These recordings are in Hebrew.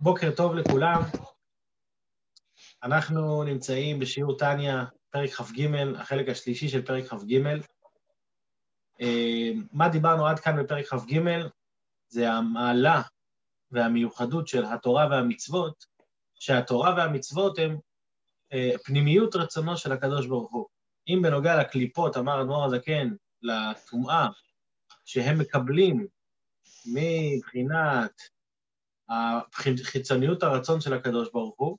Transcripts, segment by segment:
בוקר טוב לכולם. אנחנו נמצאים בשיעור טניה, פרק כ"ג, החלק השלישי של פרק כ"ג. אה, מה דיברנו עד כאן בפרק כ"ג? זה המעלה והמיוחדות של התורה והמצוות, שהתורה והמצוות הם אה, פנימיות רצונו של הקדוש ברוך הוא. אם בנוגע לקליפות, אמר אדמו"ר הזקן, לטומאה, שהם מקבלים מבחינת חיצוניות הרצון של הקדוש ברוך הוא,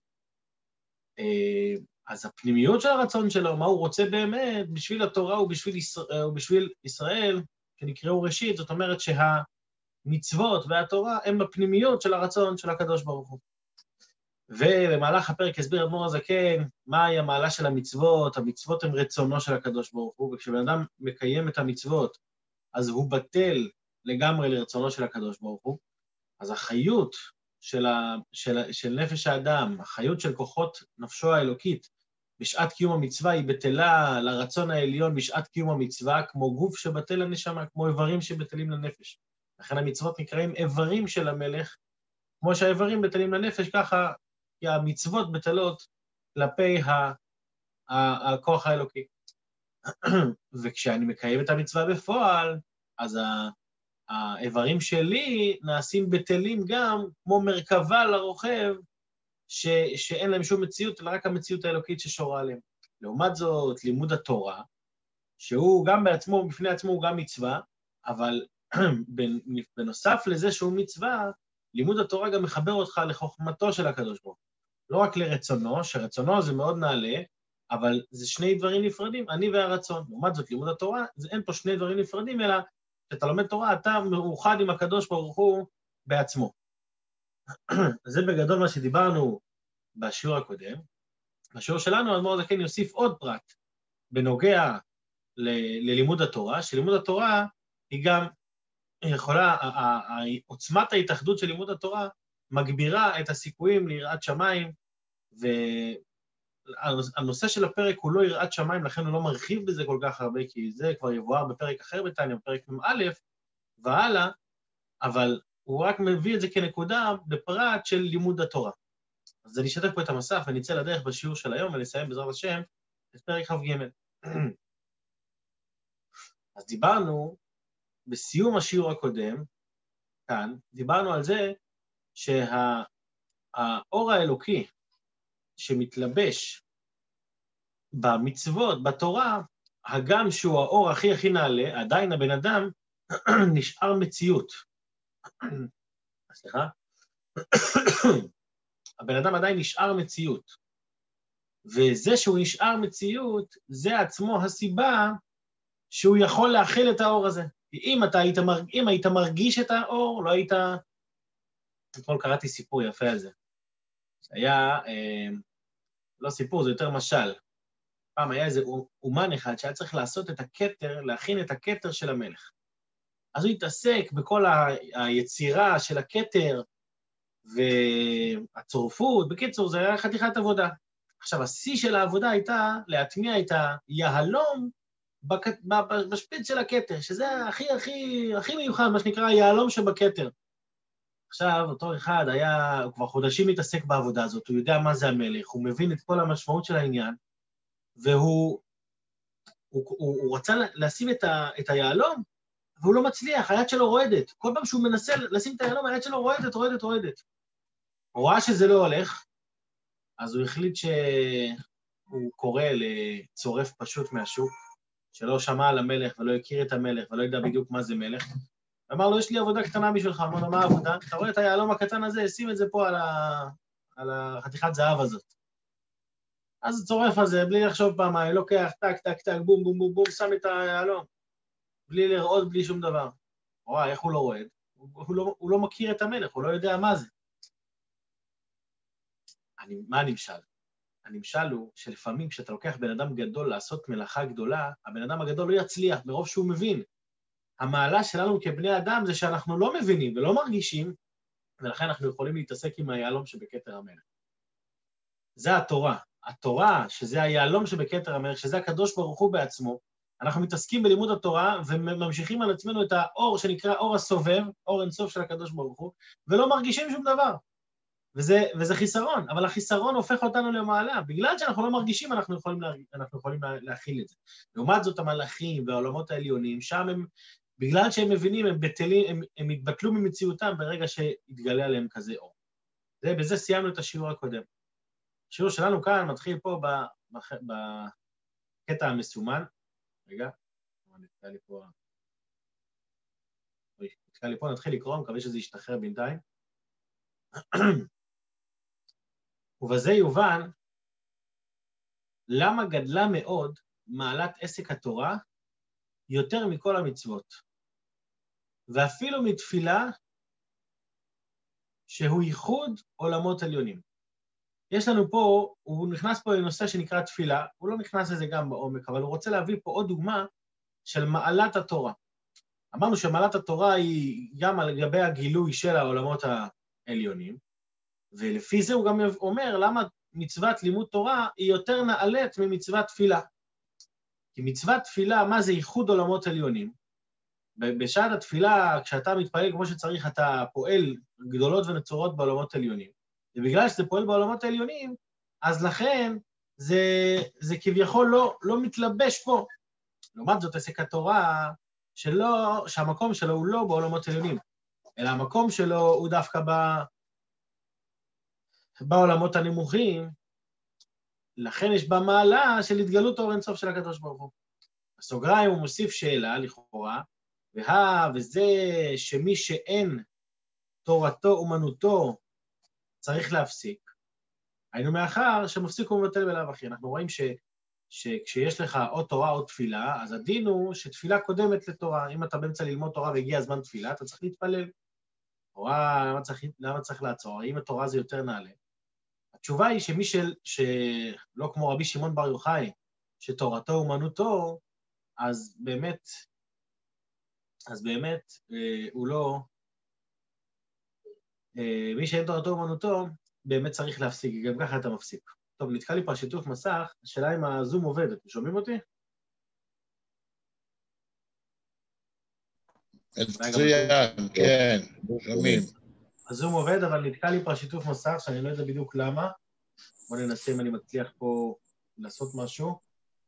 אה, אז הפנימיות של הרצון שלו, מה הוא רוצה באמת, בשביל התורה ובשביל ישראל, ובשביל ישראל שנקראו ראשית, זאת אומרת שהמצוות והתורה הם בפנימיות של הרצון של הקדוש ברוך הוא. ובמהלך הפרק הסביר אדמו"ר הזקן מהי המעלה של המצוות, המצוות הן רצונו של הקדוש ברוך הוא, וכשבן אדם מקיים את המצוות, אז הוא בטל לגמרי לרצונו של הקדוש ברוך הוא. אז החיות של, ה, של, של נפש האדם, החיות של כוחות נפשו האלוקית בשעת קיום המצווה היא בטלה לרצון העליון בשעת קיום המצווה, כמו גוף שבטל לנשמה, כמו איברים שבטלים לנפש. לכן המצוות נקראים איברים של המלך, כמו שהאיברים בטלים לנפש, ככה המצוות בטלות כלפי הכוח האלוקי. וכשאני מקיים את המצווה בפועל, אז האיברים שלי נעשים בטלים גם כמו מרכבה לרוכב, ש, שאין להם שום מציאות, אלא רק המציאות האלוקית ששורה עליהם. לעומת זאת, לימוד התורה, שהוא גם בעצמו, בפני עצמו הוא גם מצווה, אבל בנוסף לזה שהוא מצווה, לימוד התורה גם מחבר אותך לחוכמתו של הקדוש ברוך לא רק לרצונו, שרצונו זה מאוד נעלה, אבל זה שני דברים נפרדים, אני והרצון. לעומת זאת, לימוד התורה, זה אין פה שני דברים נפרדים, אלא כשאתה לומד תורה, אתה מאוחד עם הקדוש ברוך הוא בעצמו. זה בגדול מה שדיברנו בשיעור הקודם. בשיעור שלנו, האדמו"ר הזקן יוסיף עוד פרט בנוגע ל- ללימוד התורה, שלימוד התורה היא גם יכולה, עוצמת ההתאחדות של לימוד התורה מגבירה את הסיכויים ליראת שמיים, והנושא של הפרק הוא לא יראת שמיים, לכן הוא לא מרחיב בזה כל כך הרבה, כי זה כבר יבואר בפרק אחר בתניא, בפרק מ"א והלאה, אבל הוא רק מביא את זה כנקודה בפרט של לימוד התורה. אז אני אשתף פה את המסך ונצא לדרך בשיעור של היום ונסיים בעזרת השם את פרק כ"ג. אז דיברנו בסיום השיעור הקודם, כאן, דיברנו על זה שהאור האלוקי שמתלבש במצוות, בתורה, הגם שהוא האור הכי הכי נעלה, עדיין הבן אדם נשאר מציאות. סליחה? הבן אדם עדיין נשאר מציאות. וזה שהוא נשאר מציאות, זה עצמו הסיבה שהוא יכול להכיל את האור הזה. אם אתה היית, מרג... אם היית מרגיש את האור, לא היית... אתמול קראתי סיפור יפה על זה. היה, אה, לא סיפור, זה יותר משל. פעם היה איזה אומן אחד שהיה צריך לעשות את הכתר, להכין את הכתר של המלך. אז הוא התעסק בכל ה... היצירה של הכתר והצורפות. בקיצור, זה היה חתיכת עבודה. עכשיו, השיא של העבודה הייתה להטמיע את היהלום בשפיץ של הכתר, שזה הכי הכי הכי מיוחד, מה שנקרא היהלום שבכתר. עכשיו, אותו אחד היה, הוא כבר חודשים מתעסק בעבודה הזאת, הוא יודע מה זה המלך, הוא מבין את כל המשמעות של העניין, והוא הוא, הוא, הוא רצה לשים את, ה, את היהלום, והוא לא מצליח, היד שלו רועדת. כל פעם שהוא מנסה לשים את היהלום, היד שלו רועדת, רועדת, רועדת. הוא ראה שזה לא הולך, אז הוא החליט שהוא קורא לצורף פשוט מהשוק, שלא שמע על המלך ולא הכיר את המלך ולא יודע בדיוק מה זה מלך, אמר לו, יש לי עבודה קטנה בשבילך. אמר לו, מה העבודה? אתה רואה את היהלום הקטן הזה, שים את זה פה על, ה... על החתיכת זהב הזאת. אז צורף על זה, בלי לחשוב פעמיים, לוקח, טק, טק, טק, בום, בום, בום, בום, שם את היהלום. בלי לראות, בלי שום דבר. וואי, איך הוא לא רועד? הוא, לא, הוא לא מכיר את המלך, הוא לא יודע מה זה. אני, מה הנמשל? הנמשל הוא שלפעמים כשאתה לוקח בן אדם גדול לעשות מלאכה גדולה, הבן אדם הגדול לא יצליח מרוב שהוא מבין. המעלה שלנו כבני אדם זה שאנחנו לא מבינים ולא מרגישים, ולכן אנחנו יכולים להתעסק עם היהלום שבכתר המלך. זה התורה. התורה, שזה היהלום שבכתר המלך, שזה הקדוש ברוך הוא בעצמו, אנחנו מתעסקים בלימוד התורה וממשיכים על עצמנו את האור שנקרא אור הסובב, אור אינסוף של הקדוש ברוך הוא, ולא מרגישים שום דבר. וזה, וזה חיסרון, אבל החיסרון הופך אותנו למעלה. בגלל שאנחנו לא מרגישים, אנחנו יכולים, לה, אנחנו יכולים להכיל את זה. לעומת זאת, המלאכים והעולמות העליונים, שם הם, בגלל שהם מבינים, הם בטלים, הם, התבטלו ממציאותם ברגע שהתגלה עליהם כזה אור. זה, בזה סיימנו את השיעור הקודם. השיעור שלנו כאן מתחיל פה בקטע המסומן. רגע, נתקע לי פה... נתקע לי פה, נתחיל לקרוא, מקווה שזה ישתחרר בינתיים. ובזה יובן למה גדלה מאוד מעלת עסק התורה יותר מכל המצוות, ואפילו מתפילה שהוא ייחוד עולמות עליונים. יש לנו פה, הוא נכנס פה לנושא שנקרא תפילה, הוא לא נכנס לזה גם בעומק, אבל הוא רוצה להביא פה עוד דוגמה של מעלת התורה. אמרנו שמעלת התורה היא גם על גבי הגילוי של העולמות העליונים, ולפי זה הוא גם אומר למה מצוות לימוד תורה היא יותר נעלית ממצוות תפילה. כי מצוות תפילה, מה זה ייחוד עולמות עליונים? בשעת התפילה, כשאתה מתפלל כמו שצריך, אתה פועל גדולות ונצורות בעולמות עליונים. ובגלל שזה פועל בעולמות העליונים, אז לכן זה, זה כביכול לא, לא מתלבש פה. לעומת זאת, עסק התורה, שלא, שהמקום שלו הוא לא בעולמות עליונים, אלא המקום שלו הוא דווקא ב, בעולמות הנמוכים, לכן יש בה מעלה של התגלות אור אינסוף של הקדוש ברוך הוא. בסוגריים הוא מוסיף שאלה, לכאורה, והא וזה שמי שאין תורתו אומנותו צריך להפסיק. היינו מאחר שמפסיק ומבטל בלאו הכי. אנחנו רואים ש, שכשיש לך או תורה או תפילה, אז הדין הוא שתפילה קודמת לתורה. אם אתה באמצע ללמוד תורה והגיע הזמן תפילה, אתה צריך להתפלל. תורה, למה צריך, למה צריך לעצור? האם התורה זה יותר נעלה? התשובה היא שמי של, שלא כמו רבי שמעון בר יוחאי, שתורתו אומנותו, אז באמת, אז באמת אה, הוא לא, אה, מי שאין תורתו אומנותו, באמת צריך להפסיק, גם ככה אתה מפסיק. טוב, נתקע לי פה שיתוף מסך, השאלה אם הזום עובד, אתם שומעים אותי? מצוין, כן, שומעים. הזום עובד, אבל נתקע לי פה שיתוף מסך, שאני לא יודע בדיוק למה. בואו ננסה אם אני מצליח פה לעשות משהו.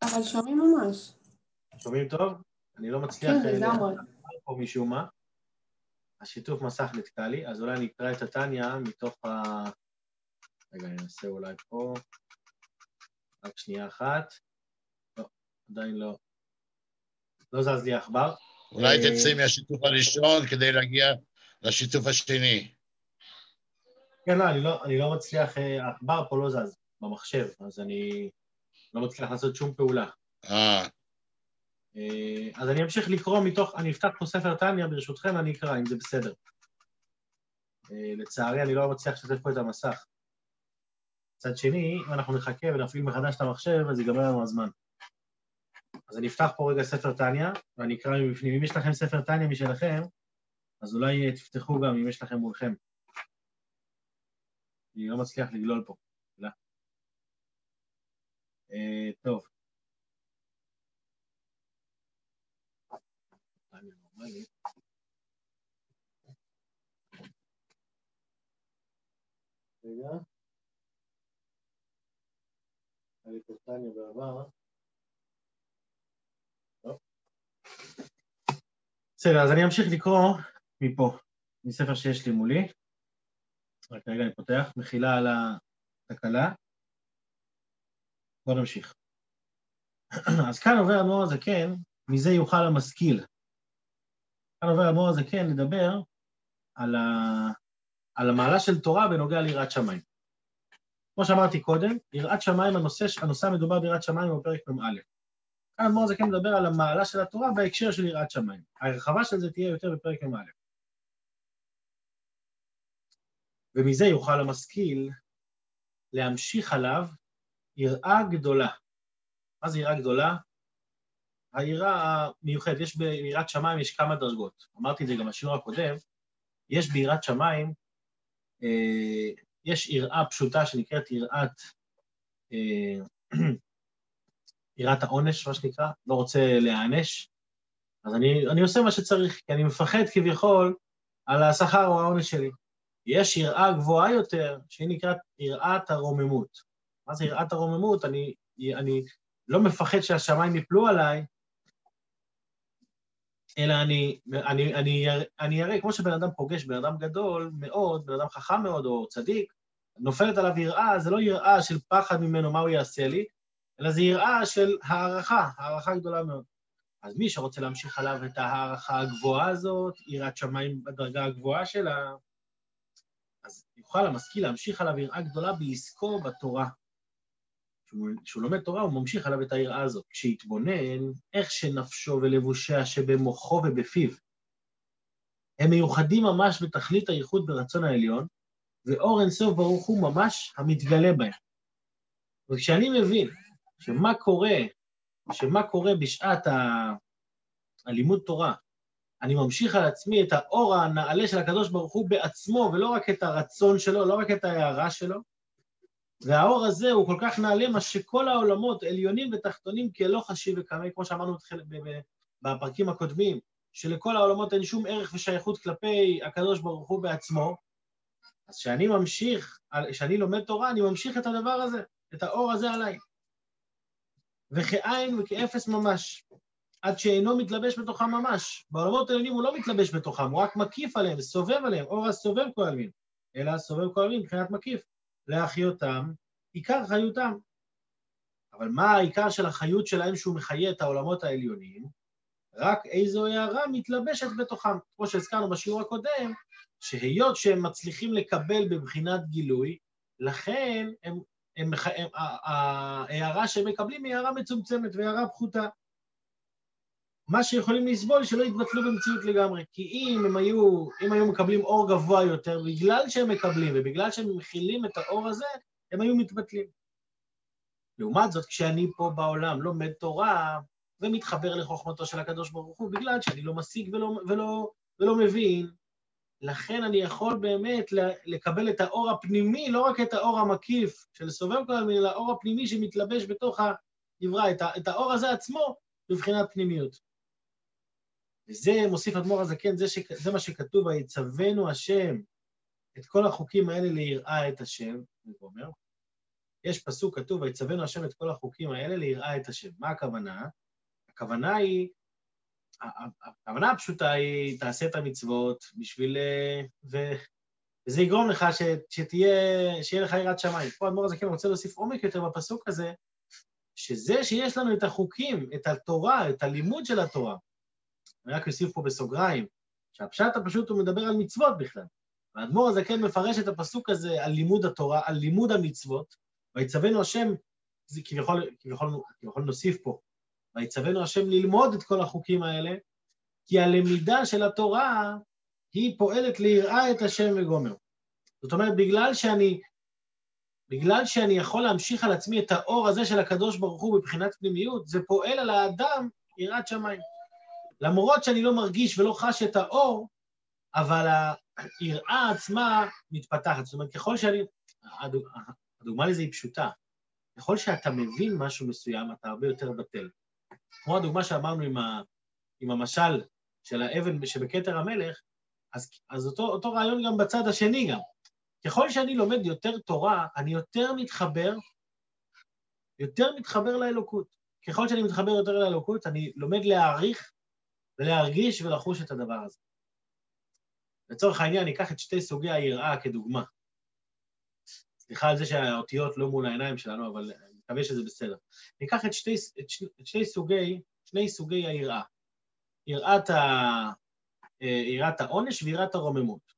אבל שומעים ממש. שומעים טוב? אני לא מצליח... כן, אה, לגמרי. פה משום מה. השיתוף מסך נתקע לי, אז אולי אני אקרא את הטניה מתוך ה... רגע, אני אנסה אולי פה. רק שנייה אחת. לא, עדיין לא. לא זז לי עכבר. אולי אה, תצא מהשיתוף הראשון כדי להגיע לשיתוף השני. כן, לא, אני לא, אני לא מצליח, אה, העכבר פה לא זז במחשב, אז אני לא מצליח לעשות שום פעולה. אה. אה, אז אני אמשיך לקרוא מתוך, אני אפתח פה ספר טניה, ברשותכם, אני אקרא, אם זה בסדר. אה, לצערי, אני לא מצליח לשתף פה את המסך. מצד שני, אם אנחנו נחכה ונפעיל מחדש את המחשב, אז ייגמר לנו הזמן. אז אני אפתח פה רגע ספר טניה, ואני אקרא מבפנים. אם יש לכם ספר טניה משלכם, אז אולי תפתחו גם אם יש לכם מולכם. אני לא מצליח לגלול פה. לא. Uh, טוב. רגע. היה לי קורטניה בעבר. בסדר, אז אני אמשיך לקרוא מפה, מספר שיש לי מולי. רק רגע אני פותח, מחילה על התקלה. בואו נמשיך. אז כאן עובר המאור הזקן, מזה יוכל המשכיל. כאן עובר המאור הזקן לדבר על, ה... על המעלה של תורה בנוגע ליראת שמיים. כמו שאמרתי קודם, יראת שמיים, הנושא, הנושא המדובר ביראת שמיים הוא פרק מ"א. כאן המאור הזקן מדבר על המעלה של התורה בהקשר של יראת שמיים. ההרחבה של זה תהיה יותר בפרק מ"א. ומזה יוכל המשכיל להמשיך עליו יראה גדולה. מה זה יראה גדולה? היראה המיוחדת, יש ביראת שמיים יש כמה דרגות. אמרתי את זה גם בשיעור הקודם, יש ביראת שמיים, אה, יש יראה פשוטה שנקראת יראת, אה, יראת העונש, מה שנקרא, לא רוצה להיענש, אז אני, אני עושה מה שצריך, כי אני מפחד כביכול על השכר או העונש שלי. יש יראה גבוהה יותר, שהיא נקראת יראת הרוממות. מה זה יראת הרוממות? אני, אני לא מפחד שהשמיים יפלו עליי, אלא אני, אני, אני, אני אראה, כמו שבן אדם פוגש בן אדם גדול מאוד, בן אדם חכם מאוד או צדיק, נופלת עליו יראה, זה לא יראה של פחד ממנו, מה הוא יעשה לי, אלא זה יראה של הערכה, הערכה גדולה מאוד. אז מי שרוצה להמשיך עליו את ההערכה הגבוהה הזאת, יראת שמיים בדרגה הגבוהה שלה, אז יוכל המשכיל להמשיך עליו יראה גדולה בעסקו בתורה. כשהוא לומד תורה, הוא ממשיך עליו את היראה הזאת. כשיתבונן, איך שנפשו ולבושיה שבמוחו ובפיו, הם מיוחדים ממש בתכלית הייחוד ברצון העליון, ואור אינסוף ברוך הוא ממש המתגלה בהם. וכשאני מבין שמה קורה, שמה קורה בשעת ה... הלימוד תורה, אני ממשיך על עצמי את האור הנעלה של הקדוש ברוך הוא בעצמו, ולא רק את הרצון שלו, לא רק את ההערה שלו, והאור הזה הוא כל כך נעלה, מה שכל העולמות, עליונים ותחתונים, כלא חשיב וכמה, כמו שאמרנו בפרקים הקודמים, שלכל העולמות אין שום ערך ושייכות כלפי הקדוש ברוך הוא בעצמו, אז כשאני ממשיך, כשאני לומד תורה, אני ממשיך את הדבר הזה, את האור הזה עליי. וכעין וכאפס ממש, עד שאינו מתלבש בתוכם ממש. בעולמות העליונים הוא לא מתלבש בתוכם, הוא רק מקיף עליהם, סובב עליהם, אור הסובב כל עלמין, אלא סובב כל עלמין מבחינת מקיף. להחיותם, עיקר חיותם. אבל מה העיקר של החיות שלהם שהוא מחיה את העולמות העליונים? רק איזו הערה מתלבשת בתוכם. כמו שהזכרנו בשיעור הקודם, שהיות שהם מצליחים לקבל בבחינת גילוי, לכן הם, הם, הם, ההערה שהם מקבלים היא הערה מצומצמת והערה פחותה. מה שיכולים לסבול שלא יתבטלו במציאות לגמרי. כי אם הם היו, אם היו מקבלים אור גבוה יותר, בגלל שהם מקבלים ובגלל שהם מכילים את האור הזה, הם היו מתבטלים. לעומת זאת, כשאני פה בעולם לומד תורה ומתחבר לחוכמתו של הקדוש ברוך הוא, בגלל שאני לא משיג ולא, ולא, ולא מבין, לכן אני יכול באמת לקבל את האור הפנימי, לא רק את האור המקיף של סובב כל הזמן, אלא האור הפנימי שמתלבש בתוך הנברא, את האור הזה עצמו בבחינת פנימיות. וזה מוסיף אדמו"ר הזקן, זה, ש... זה מה שכתוב, ויצוונו השם את כל החוקים האלה ליראה את השם, הוא אומר. יש פסוק כתוב, ויצוונו השם את כל החוקים האלה ליראה את השם. מה הכוונה? הכוונה היא, הכוונה הפשוטה היא, תעשה את המצוות בשביל... ו... וזה יגרום לך ש... שתהיה, שיהיה לך יראת שמיים. פה אדמו"ר הזקן רוצה להוסיף עומק יותר בפסוק הזה, שזה שיש לנו את החוקים, את התורה, את הלימוד של התורה, אני רק אוסיף פה בסוגריים, שהפשט הפשוט הוא מדבר על מצוות בכלל. והאדמו"ר הזה כן מפרש את הפסוק הזה על לימוד התורה, על לימוד המצוות, ויצוונו השם, זה כביכול, כביכול, כביכול נוסיף פה, ויצוונו השם ללמוד את כל החוקים האלה, כי הלמידה של התורה היא פועלת ליראה את השם וגומר. זאת אומרת, בגלל שאני, בגלל שאני יכול להמשיך על עצמי את האור הזה של הקדוש ברוך הוא מבחינת פנימיות, זה פועל על האדם יראת שמיים. למרות שאני לא מרגיש ולא חש את האור, אבל היראה עצמה מתפתחת. זאת אומרת, ככל שאני... הדוגמה לזה היא פשוטה. ככל שאתה מבין משהו מסוים, אתה הרבה יותר בטל. כמו הדוגמה שאמרנו עם, ה, עם המשל של האבן שבכתר המלך, אז, אז אותו, אותו רעיון גם בצד השני גם. ככל שאני לומד יותר תורה, אני יותר מתחבר, יותר מתחבר לאלוקות. ככל שאני מתחבר יותר לאלוקות, אני לומד להעריך ולהרגיש ולחוש את הדבר הזה. לצורך העניין, ניקח את שתי סוגי היראה כדוגמה. סליחה על זה שהאותיות לא מול העיניים שלנו, אבל אני מקווה שזה בסדר. ניקח את שתי, את שני, את שני סוגי, שני סוגי היראה. יראת, ה, אה, יראת העונש ויראת הרוממות.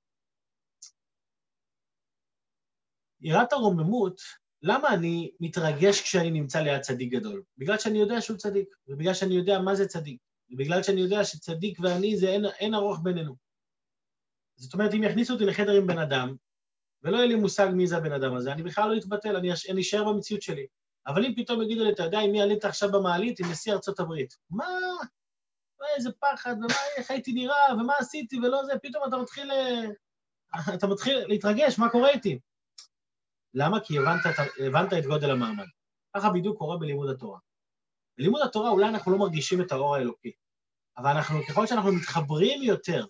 יראת הרוממות, למה אני מתרגש כשאני נמצא ליד צדיק גדול? בגלל שאני יודע שהוא צדיק, ובגלל שאני יודע מה זה צדיק. ובגלל שאני יודע שצדיק ואני זה אין, אין ארוך בינינו. זאת אומרת, אם יכניסו אותי לחדר עם בן אדם, ולא יהיה לי מושג מי זה הבן אדם הזה, אני בכלל לא אתבטל, אני, אשאר במציאות שלי. אבל אם פתאום יגידו לי, אתה יודע עם מי עלית עכשיו במעלית? עם נשיא ארצות הברית. מה? מה, איזה פחד, ומה, איך הייתי נראה, ומה עשיתי, ולא זה, פתאום אתה מתחיל, אה, אתה מתחיל להתרגש, מה קורה איתי? למה? כי הבנת, הבנת את גודל המעמד. ככה בדיוק קורה בלימוד התורה. בלימוד התורה אולי אנחנו לא מרגישים את האור האלוקי, אבל אנחנו, ככל שאנחנו מתחברים יותר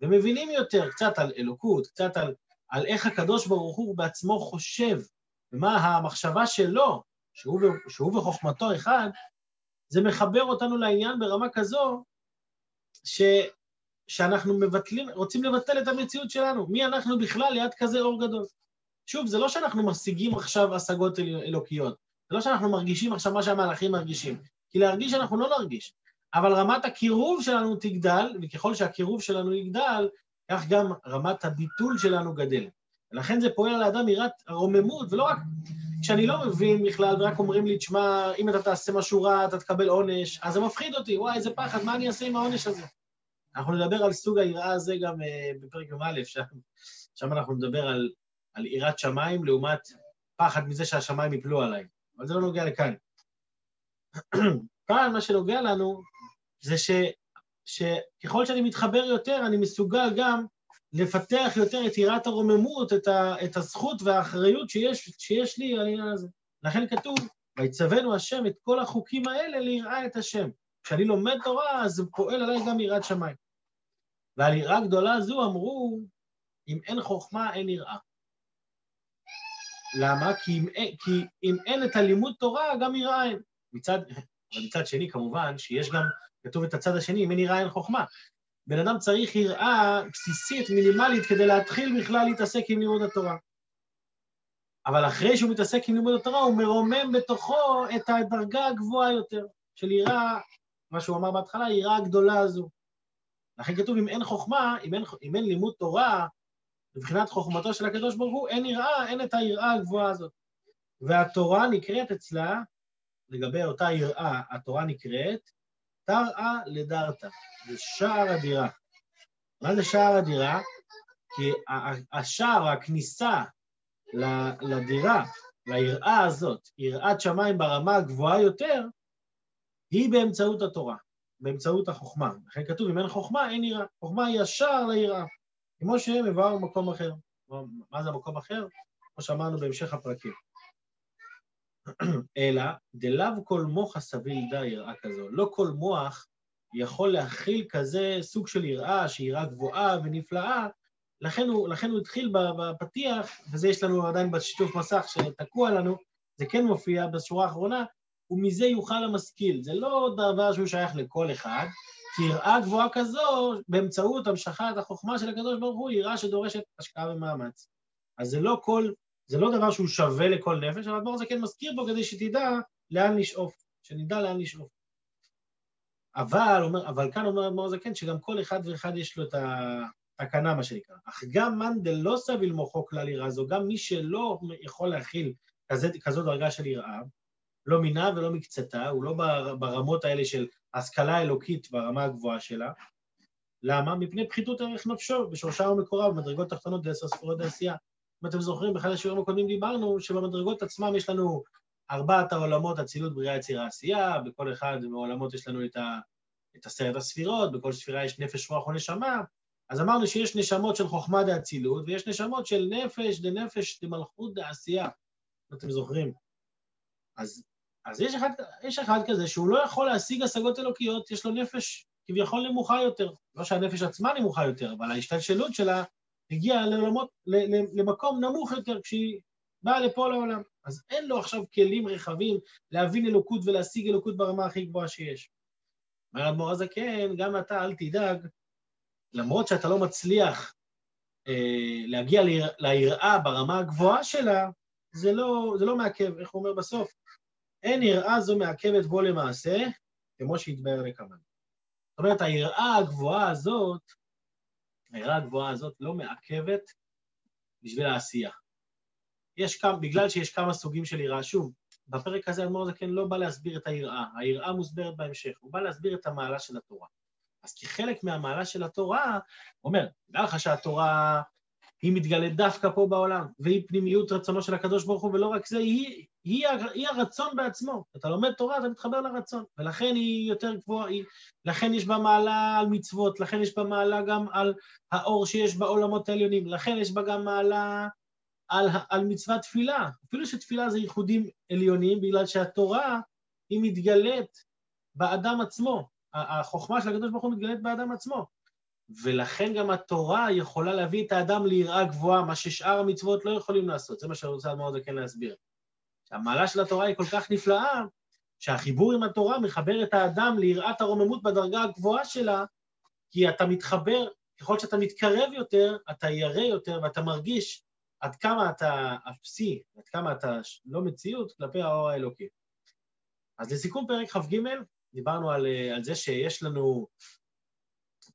ומבינים יותר, קצת על אלוקות, קצת על, על איך הקדוש ברוך הוא בעצמו חושב, ומה המחשבה שלו, שהוא, שהוא וחוכמתו אחד, זה מחבר אותנו לעניין ברמה כזו, ש, שאנחנו מבטלים, רוצים לבטל את המציאות שלנו. מי אנחנו בכלל ליד כזה אור גדול? שוב, זה לא שאנחנו משיגים עכשיו השגות אל, אלוקיות, זה לא שאנחנו מרגישים עכשיו מה שהמהלכים מרגישים, כי להרגיש אנחנו לא נרגיש, אבל רמת הקירוב שלנו תגדל, וככל שהקירוב שלנו יגדל, כך גם רמת הביטול שלנו גדל. ולכן זה פועל על האדם יראת הרוממות, ולא רק כשאני לא מבין בכלל, ורק אומרים לי, תשמע, אם אתה תעשה משהו רע, אתה תקבל עונש, אז זה מפחיד אותי, וואי, איזה פחד, מה אני אעשה עם העונש הזה? אנחנו נדבר על סוג היראה הזה גם uh, בפרק י"א, שם, שם אנחנו נדבר על, על יראת שמיים לעומת פחד מזה שהשמיים יפלו עליי, אבל זה לא נוגע לכאן. כאן מה שנוגע לנו זה ש, שככל שאני מתחבר יותר, אני מסוגל גם לפתח יותר את יראת הרוממות, את, ה, את הזכות והאחריות שיש, שיש לי על העניין הזה. לכן כתוב, ויצווינו השם את כל החוקים האלה ליראה את השם. כשאני לומד תורה, אז פועל עליי גם יראת שמיים. ועל יראה גדולה זו אמרו, אם אין חוכמה, אין יראה. למה? כי אם, כי אם אין את הלימוד תורה, גם יראה אין. מצד, מצד שני, כמובן, שיש גם, כתוב את הצד השני, אם אין יראה אין חוכמה. בן אדם צריך יראה בסיסית, מינימלית, כדי להתחיל בכלל להתעסק עם לימוד התורה. אבל אחרי שהוא מתעסק עם לימוד התורה, הוא מרומם בתוכו את הדרגה הגבוהה יותר של יראה, מה שהוא אמר בהתחלה, היראה הגדולה הזו. לכן כתוב, אם אין חוכמה, אם אין, אם אין לימוד תורה, מבחינת חוכמתו של הקדוש ברוך הוא, אין יראה, אין את היראה הגבוהה הזאת. והתורה נקראת אצלה, לגבי אותה יראה, התורה נקראת תראה לדרתא, זה שער הדירה. מה זה שער הדירה? כי השער, הכניסה לדירה, ליראה הזאת, יראת שמיים ברמה הגבוהה יותר, היא באמצעות התורה, באמצעות החוכמה. לכן כתוב, אם אין חוכמה, אין יראה. חוכמה היא השער ליראה, כמו שמבואר במקום אחר. מה זה המקום אחר? כמו שאמרנו בהמשך הפרקים. אלא דלאו כל מוח הסביל דה יראה כזו. לא כל מוח יכול להכיל כזה סוג של יראה, שהיא יראה גבוהה ונפלאה, לכן הוא, לכן הוא התחיל בפתיח, וזה יש לנו עדיין בשיתוף מסך שתקוע לנו, זה כן מופיע בשורה האחרונה, ומזה יוכל המשכיל. זה לא דבר שהוא שייך לכל אחד, יראה גבוהה כזו, באמצעות המשכת החוכמה של הקדוש ברוך הוא, יראה שדורשת השקעה ומאמץ. אז זה לא כל זה לא דבר שהוא שווה לכל נפש, אבל הדבר הזה כן מזכיר בו כדי שתדע לאן לשאוף, שנדע לאן לשאוף. אבל, אומר, אבל כאן אומר אדמו"ר הזקן שגם כל אחד ואחד יש לו את התקנה, מה שנקרא. אך גם מאן דלא סביל מוחו כלל יראה זו, גם מי שלא יכול להכיל כזה, כזו דרגה של יראה, לא מינה ולא מקצתה, הוא לא ברמות האלה של השכלה אלוקית ברמה הגבוהה שלה. למה? מפני פחיתות ערך נפשו, בשורשה ומקורב, מדרגות תחתונות דעשר ספורות דעשייה. אם אתם זוכרים, באחד השיעורים הקודמים דיברנו שבמדרגות עצמם יש לנו ארבעת העולמות, אצילות, בריאה, יצירה, עשייה, בכל אחד מהעולמות יש לנו את, ה, את עשרת הספירות, בכל ספירה יש נפש, רוח או נשמה, אז אמרנו שיש נשמות של חוכמה דאצילות, ויש נשמות של נפש דנפש דמלכות דעשייה, אם אתם זוכרים. אז, אז יש, אחד, יש אחד כזה שהוא לא יכול להשיג השגות אלוקיות, יש לו נפש כביכול נמוכה יותר. לא שהנפש עצמה נמוכה יותר, אבל ההשתלשלות שלה הגיעה לעולמות, למקום נמוך יותר כשהיא באה לפה לעולם. אז אין לו עכשיו כלים רחבים להבין אלוקות ולהשיג אלוקות ברמה הכי גבוהה שיש. אומר אדמו"ר הזקן, גם אתה אל תדאג, למרות שאתה לא מצליח אה, להגיע ליראה ברמה הגבוהה שלה, זה לא, זה לא מעכב, איך הוא אומר בסוף? אין יראה זו מעכבת בו למעשה, כמו שהתבהר לכוון. זאת אומרת, היראה הגבוהה הזאת, היראה הגבוהה הזאת לא מעכבת בשביל העשייה. יש כמה, בגלל שיש כמה סוגים של יראה, שוב, בפרק הזה אדמו"ר זקן לא בא להסביר את היראה, היראה מוסברת בהמשך, הוא בא להסביר את המעלה של התורה. אז כחלק מהמעלה של התורה, הוא אומר, נראה לך שהתורה היא מתגלית דווקא פה בעולם, והיא פנימיות רצונו של הקדוש ברוך הוא, ולא רק זה, היא, היא, היא הרצון בעצמו. אתה לומד תורה, אתה מתחבר לרצון, ולכן היא יותר גבוהה, לכן יש בה מעלה על מצוות, לכן יש בה מעלה גם על האור שיש בעולמות העליונים, לכן יש בה גם מעלה על, על מצוות תפילה. אפילו שתפילה זה ייחודים עליונים, בגלל שהתורה היא מתגלית באדם עצמו. החוכמה של הקדוש ברוך הוא מתגלית באדם עצמו. ולכן גם התורה יכולה להביא את האדם ליראה גבוהה, מה ששאר המצוות לא יכולים לעשות. זה מה שאני רוצה מאוד כן להסביר. המעלה של התורה היא כל כך נפלאה, שהחיבור עם התורה מחבר את האדם ליראת הרוממות בדרגה הגבוהה שלה, כי אתה מתחבר, ככל שאתה מתקרב יותר, אתה ירא יותר ואתה מרגיש עד כמה אתה אפסי, עד כמה אתה לא מציאות כלפי האור האלוקי. אז לסיכום פרק כ"ג, דיברנו על, על זה שיש לנו,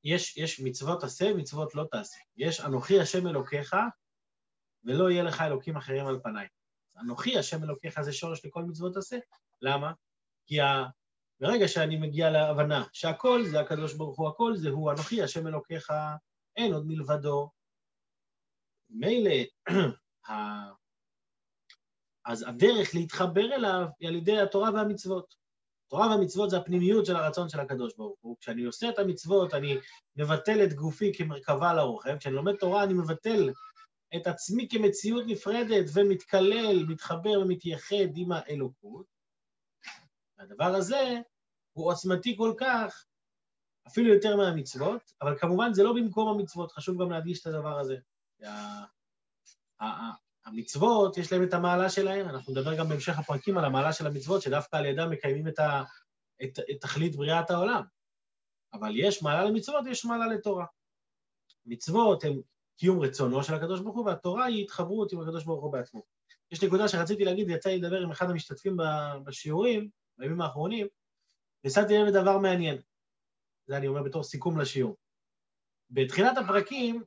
יש, יש מצוות עשה, מצוות לא תעשה. יש אנוכי השם אלוקיך, ולא יהיה לך אלוקים אחרים על פניי. אנוכי השם אלוקיך זה שורש לכל מצוות עשה. למה? כי ה... ברגע שאני מגיע להבנה שהכל זה הקדוש ברוך הוא, הכל זה הוא אנוכי השם אלוקיך, אין עוד מלבדו. מילא, אז הדרך להתחבר אליו היא על ידי התורה והמצוות. התורה והמצוות זה הפנימיות של הרצון של הקדוש ברוך הוא. כשאני עושה את המצוות, אני מבטל את גופי כמרכבה לרוכב. כשאני לומד תורה, אני מבטל את עצמי כמציאות נפרדת ומתקלל, מתחבר ומתייחד עם האלוקות. והדבר הזה הוא עוצמתי כל כך, אפילו יותר מהמצוות, אבל כמובן זה לא במקום המצוות, חשוב גם להדגיש את הדבר הזה. המצוות, יש להם את המעלה שלהם, אנחנו נדבר גם בהמשך הפרקים על המעלה של המצוות, שדווקא על ידם מקיימים את, ה, את, את תכלית בריאת העולם. אבל יש מעלה למצוות ויש מעלה לתורה. מצוות הן קיום רצונו של הקדוש ברוך הוא, והתורה היא התחברות עם הקדוש ברוך הוא בעצמו. יש נקודה שרציתי להגיד, יצא לי לדבר עם אחד המשתתפים בשיעורים, בימים האחרונים, ושמתי לב לדבר מעניין. זה אני אומר בתור סיכום לשיעור. בתחילת הפרקים,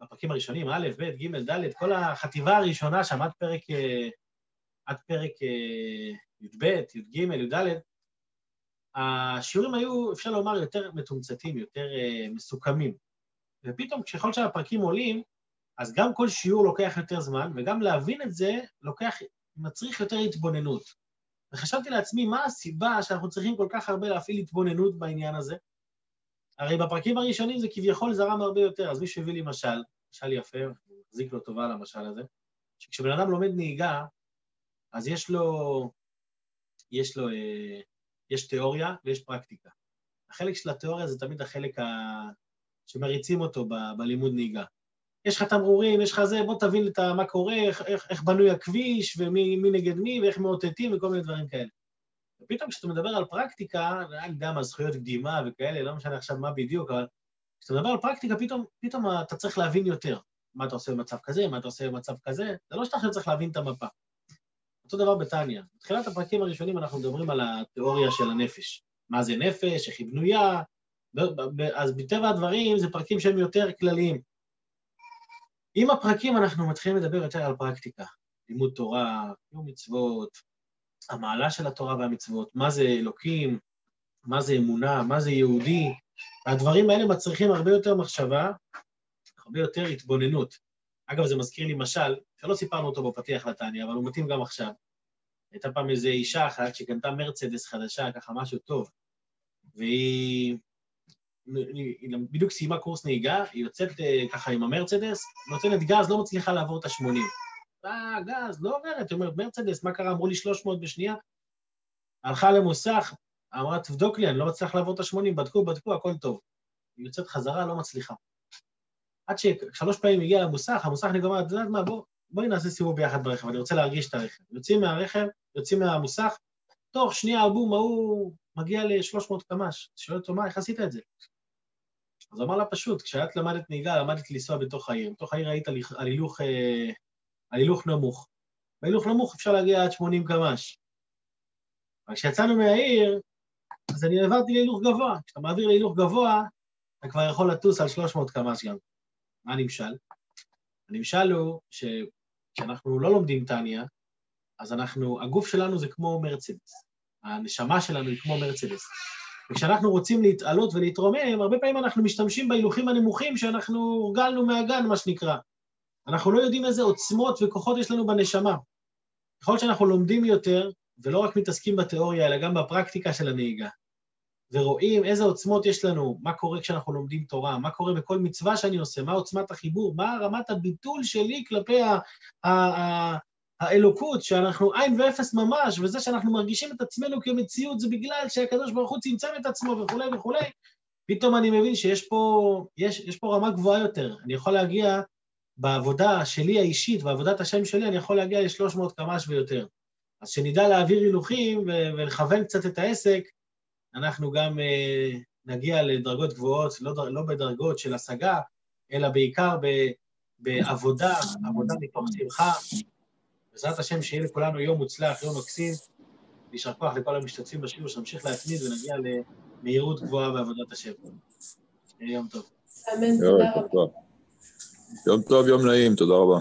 בפרקים הראשונים, א', ב', ג', ד', כל החטיבה הראשונה שם עד פרק, אה, עד פרק אה, י"ב, י"ג, י"ד, השיעורים היו, אפשר לומר, יותר מתומצתים, יותר אה, מסוכמים. ופתאום ככל שהפרקים עולים, אז גם כל שיעור לוקח יותר זמן, וגם להבין את זה לוקח, מצריך יותר התבוננות. וחשבתי לעצמי, מה הסיבה שאנחנו צריכים כל כך הרבה להפעיל התבוננות בעניין הזה? הרי בפרקים הראשונים זה כביכול זרם הרבה יותר, אז מישהו הביא לי משל, משל יפה, מחזיק לו טובה על המשל הזה, שכשבן אדם לומד נהיגה, אז יש לו, יש לו, אה, יש תיאוריה ויש פרקטיקה. החלק של התיאוריה זה תמיד החלק ה... שמריצים אותו ב, בלימוד נהיגה. יש לך תמרורים, יש לך זה, בוא תבין את מה קורה, איך, איך, איך בנוי הכביש, ומי נגד מי, ואיך מאותתים, וכל מיני דברים כאלה. ופתאום כשאתה מדבר על פרקטיקה, אני יודע מה, זכויות קדימה וכאלה, לא משנה עכשיו מה בדיוק, אבל כשאתה מדבר על פרקטיקה, פתאום, פתאום אתה צריך להבין יותר. מה אתה עושה במצב כזה, מה אתה עושה במצב כזה, זה לא שאתה צריך להבין את המפה. אותו דבר בטניה. בתחילת הפרקים הראשונים אנחנו מדברים על התיאוריה של הנפש. מה זה נפש, איך היא בנויה, אז מטבע הדברים זה פרקים שהם יותר כלליים. עם הפרקים אנחנו מתחילים לדבר יותר על פרקטיקה, לימוד תורה, קיום מצוות, המעלה של התורה והמצוות, מה זה אלוקים, מה זה אמונה, מה זה יהודי, והדברים האלה מצריכים הרבה יותר מחשבה, הרבה יותר התבוננות. אגב, זה מזכיר לי משל, שלא סיפרנו אותו בפתיח לתניא, אבל הוא מתאים גם עכשיו. הייתה פעם איזו אישה אחת שקנתה מרצדס חדשה, ככה משהו טוב, והיא היא בדיוק סיימה קורס נהיגה, היא יוצאת אה, ככה עם המרצדס, נותנת גז, לא מצליחה לעבור את ה-80. אה, גז, לא עוברת, היא אומרת, מרצדס, מה קרה? אמרו לי 300 בשנייה. הלכה למוסך, אמרה, תבדוק לי, אני לא מצליח לעבור את ה-80, בדקו, בדקו, הכל טוב. היא יוצאת חזרה, לא מצליחה. עד ששלוש פעמים הגיעה למוסך, המוסך נגמר, את יודעת מה, בוא, בואי נעשה סיבוב ביחד ברכב, אני רוצה להרגיש את הרכב. יוצאים מהרכב, יוצאים מהמוסך, תוך שנייה הבום ההוא מגיע ל-300 קמ"ש. שואל אותו, מה, איך עשית את זה? אז הוא אמר לה פשוט, כשאת למדת נהיגה, למדת לנסוע בתוך העיר. בתוך העיר היית על הילוך, אה, על הילוך נמוך. בהילוך נמוך אפשר להגיע עד 80 קמ"ש. אבל כשיצאנו מהעיר, אז אני העברתי להילוך גבוה. כשאתה מעביר להילוך גבוה, אתה כבר יכול לטוס על 300 קמ"ש גם. מה הנמשל? הנמשל הוא שכשאנחנו לא לומדים טניה, אז אנחנו, הגוף שלנו זה כמו מרצדס. הנשמה שלנו היא כמו מרצדס. וכשאנחנו רוצים להתעלות ולהתרומם, הרבה פעמים אנחנו משתמשים בהילוכים הנמוכים שאנחנו הורגלנו מהגן, מה שנקרא. אנחנו לא יודעים איזה עוצמות וכוחות יש לנו בנשמה. ככל שאנחנו לומדים יותר, ולא רק מתעסקים בתיאוריה, אלא גם בפרקטיקה של הנהיגה, ורואים איזה עוצמות יש לנו, מה קורה כשאנחנו לומדים תורה, מה קורה בכל מצווה שאני עושה, מה עוצמת החיבור, מה רמת הביטול שלי כלפי ה- ה- ה- האלוקות, שאנחנו עין ואפס ממש, וזה שאנחנו מרגישים את עצמנו כמציאות, זה בגלל שהקדוש ברוך הוא צמצם את עצמו וכולי וכולי. פתאום אני מבין שיש פה, יש, יש פה רמה גבוהה יותר. אני יכול להגיע, בעבודה שלי האישית, בעבודת השם שלי, אני יכול להגיע ל-300 קמ"ש ויותר. אז שנדע להעביר הילוכים ולכוון קצת את העסק, אנחנו גם uh, נגיע לדרגות גבוהות, לא, לא בדרגות של השגה, אלא בעיקר ב- בעבודה, עבודה מתוך שמחה. בעזרת השם, שיהיה לכולנו יום מוצלח, יום מקסים. יישר כוח לכל המשתתפים בשיעור, שנמשיך להתמיד ונגיע למהירות גבוהה בעבודת השם. יום טוב. אמן, תודה רבה. יום טוב, יום נעים, תודה רבה.